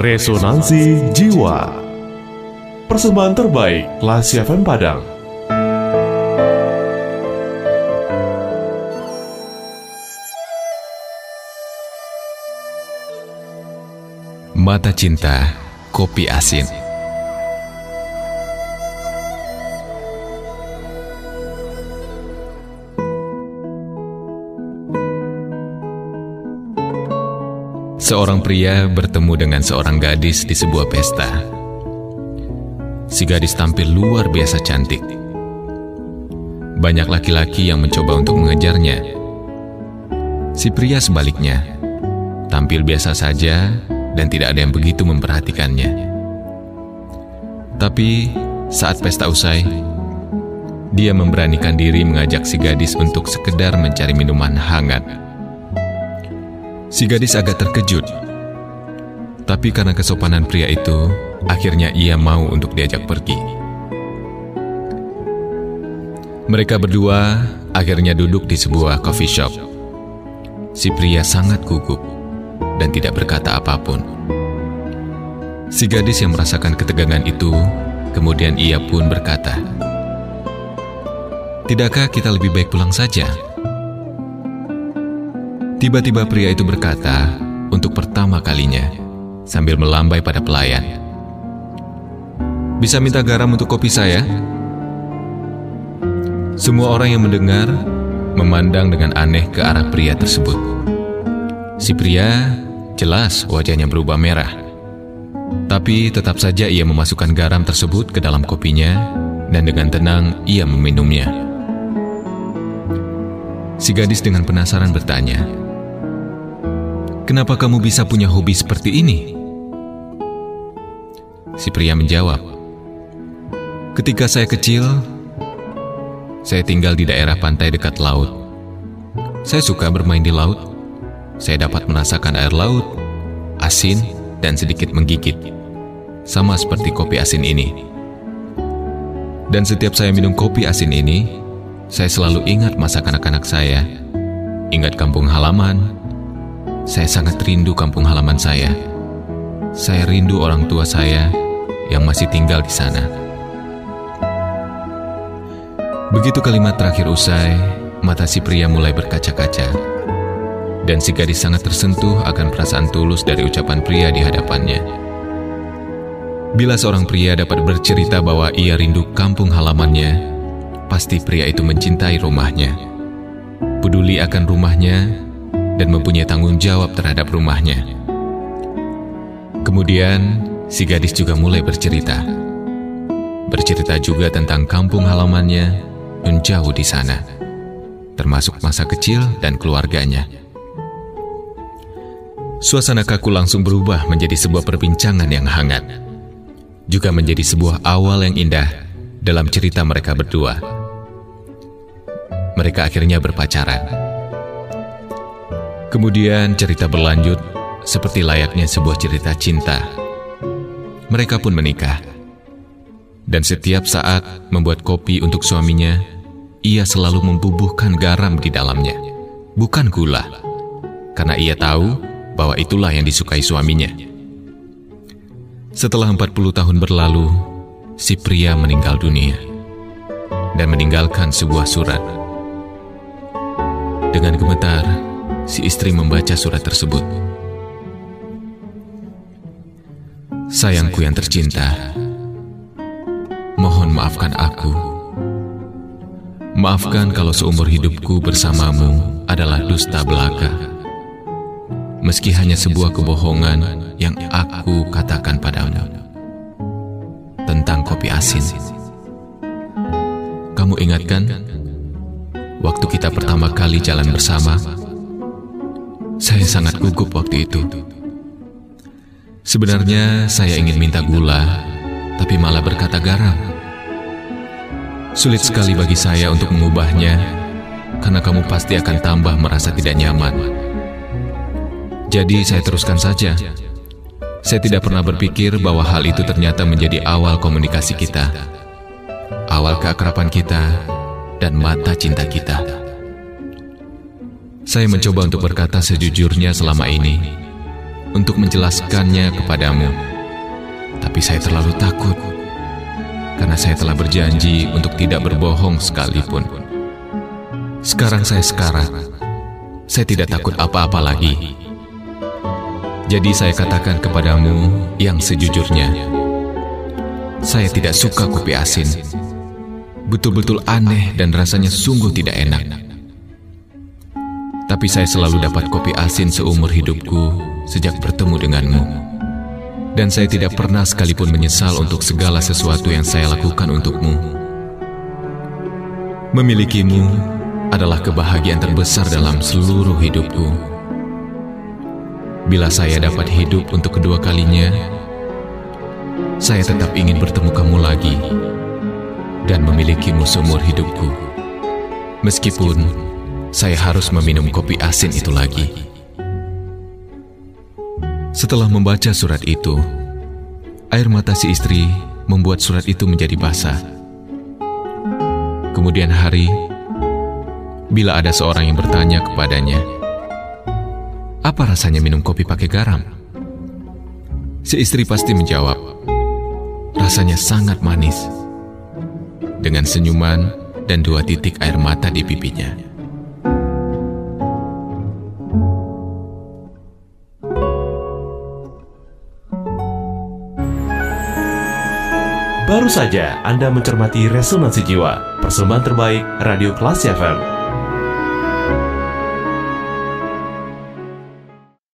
Resonansi Jiwa. Persembahan terbaik Klasi FM Padang. Mata Cinta Kopi Asin Seorang pria bertemu dengan seorang gadis di sebuah pesta. Si gadis tampil luar biasa cantik. Banyak laki-laki yang mencoba untuk mengejarnya. Si pria sebaliknya, tampil biasa saja dan tidak ada yang begitu memperhatikannya. Tapi saat pesta usai, dia memberanikan diri mengajak si gadis untuk sekedar mencari minuman hangat. Si gadis agak terkejut. Tapi karena kesopanan pria itu, akhirnya ia mau untuk diajak pergi. Mereka berdua akhirnya duduk di sebuah coffee shop. Si pria sangat gugup dan tidak berkata apa pun. Si gadis yang merasakan ketegangan itu, kemudian ia pun berkata, "Tidakkah kita lebih baik pulang saja?" Tiba-tiba pria itu berkata untuk pertama kalinya sambil melambai pada pelayan. Bisa minta garam untuk kopi saya? Semua orang yang mendengar memandang dengan aneh ke arah pria tersebut. Si pria jelas wajahnya berubah merah. Tapi tetap saja ia memasukkan garam tersebut ke dalam kopinya dan dengan tenang ia meminumnya. Si gadis dengan penasaran bertanya, Kenapa kamu bisa punya hobi seperti ini? Si pria menjawab, Ketika saya kecil, saya tinggal di daerah pantai dekat laut. Saya suka bermain di laut. Saya dapat merasakan air laut, asin, dan sedikit menggigit. Sama seperti kopi asin ini. Dan setiap saya minum kopi asin ini, saya selalu ingat masa kanak-kanak saya. Ingat kampung halaman, saya sangat rindu kampung halaman saya. Saya rindu orang tua saya yang masih tinggal di sana. Begitu kalimat terakhir usai, mata si pria mulai berkaca-kaca. Dan si gadis sangat tersentuh akan perasaan tulus dari ucapan pria di hadapannya. Bila seorang pria dapat bercerita bahwa ia rindu kampung halamannya, pasti pria itu mencintai rumahnya. Peduli akan rumahnya dan mempunyai tanggung jawab terhadap rumahnya. Kemudian, si gadis juga mulai bercerita. Bercerita juga tentang kampung halamannya yang jauh di sana, termasuk masa kecil dan keluarganya. Suasana kaku langsung berubah menjadi sebuah perbincangan yang hangat, juga menjadi sebuah awal yang indah dalam cerita mereka berdua. Mereka akhirnya berpacaran. Kemudian cerita berlanjut seperti layaknya sebuah cerita cinta. Mereka pun menikah. Dan setiap saat membuat kopi untuk suaminya, ia selalu membubuhkan garam di dalamnya, bukan gula. Karena ia tahu bahwa itulah yang disukai suaminya. Setelah 40 tahun berlalu, si pria meninggal dunia dan meninggalkan sebuah surat. Dengan gemetar, si istri membaca surat tersebut. Sayangku yang tercinta, mohon maafkan aku. Maafkan kalau seumur hidupku bersamamu adalah dusta belaka. Meski hanya sebuah kebohongan yang aku katakan padamu tentang kopi asin. Kamu ingatkan waktu kita pertama kali jalan bersama? Saya sangat gugup waktu itu. Sebenarnya saya ingin minta gula, tapi malah berkata garam. Sulit sekali bagi saya untuk mengubahnya, karena kamu pasti akan tambah merasa tidak nyaman. Jadi saya teruskan saja. Saya tidak pernah berpikir bahwa hal itu ternyata menjadi awal komunikasi kita, awal keakraban kita, dan mata cinta kita. Saya mencoba untuk berkata sejujurnya selama ini. untuk menjelaskannya kepadamu. Tapi saya terlalu takut karena saya telah berjanji untuk tidak berbohong sekalipun. Sekarang saya sekarat. Saya tidak takut apa-apa lagi. Jadi saya katakan kepadamu yang sejujurnya. Saya tidak suka kopi asin. Betul-betul aneh dan rasanya sungguh tidak enak. Tapi saya selalu dapat kopi asin seumur hidupku sejak bertemu denganmu. Dan saya tidak pernah sekalipun menyesal untuk segala sesuatu yang saya lakukan untukmu. Memilikimu adalah kebahagiaan terbesar dalam seluruh hidupku. Bila saya dapat hidup untuk kedua kalinya, saya tetap ingin bertemu kamu lagi dan memilikimu seumur hidupku. Meskipun saya harus meminum kopi asin itu lagi. Setelah membaca surat itu, air mata si istri membuat surat itu menjadi basah. Kemudian hari, bila ada seorang yang bertanya kepadanya, "Apa rasanya minum kopi pakai garam?" Si istri pasti menjawab, "Rasanya sangat manis." Dengan senyuman dan dua titik air mata di pipinya. Baru saja Anda mencermati Resonansi Jiwa, persembahan terbaik Radio Kelas FM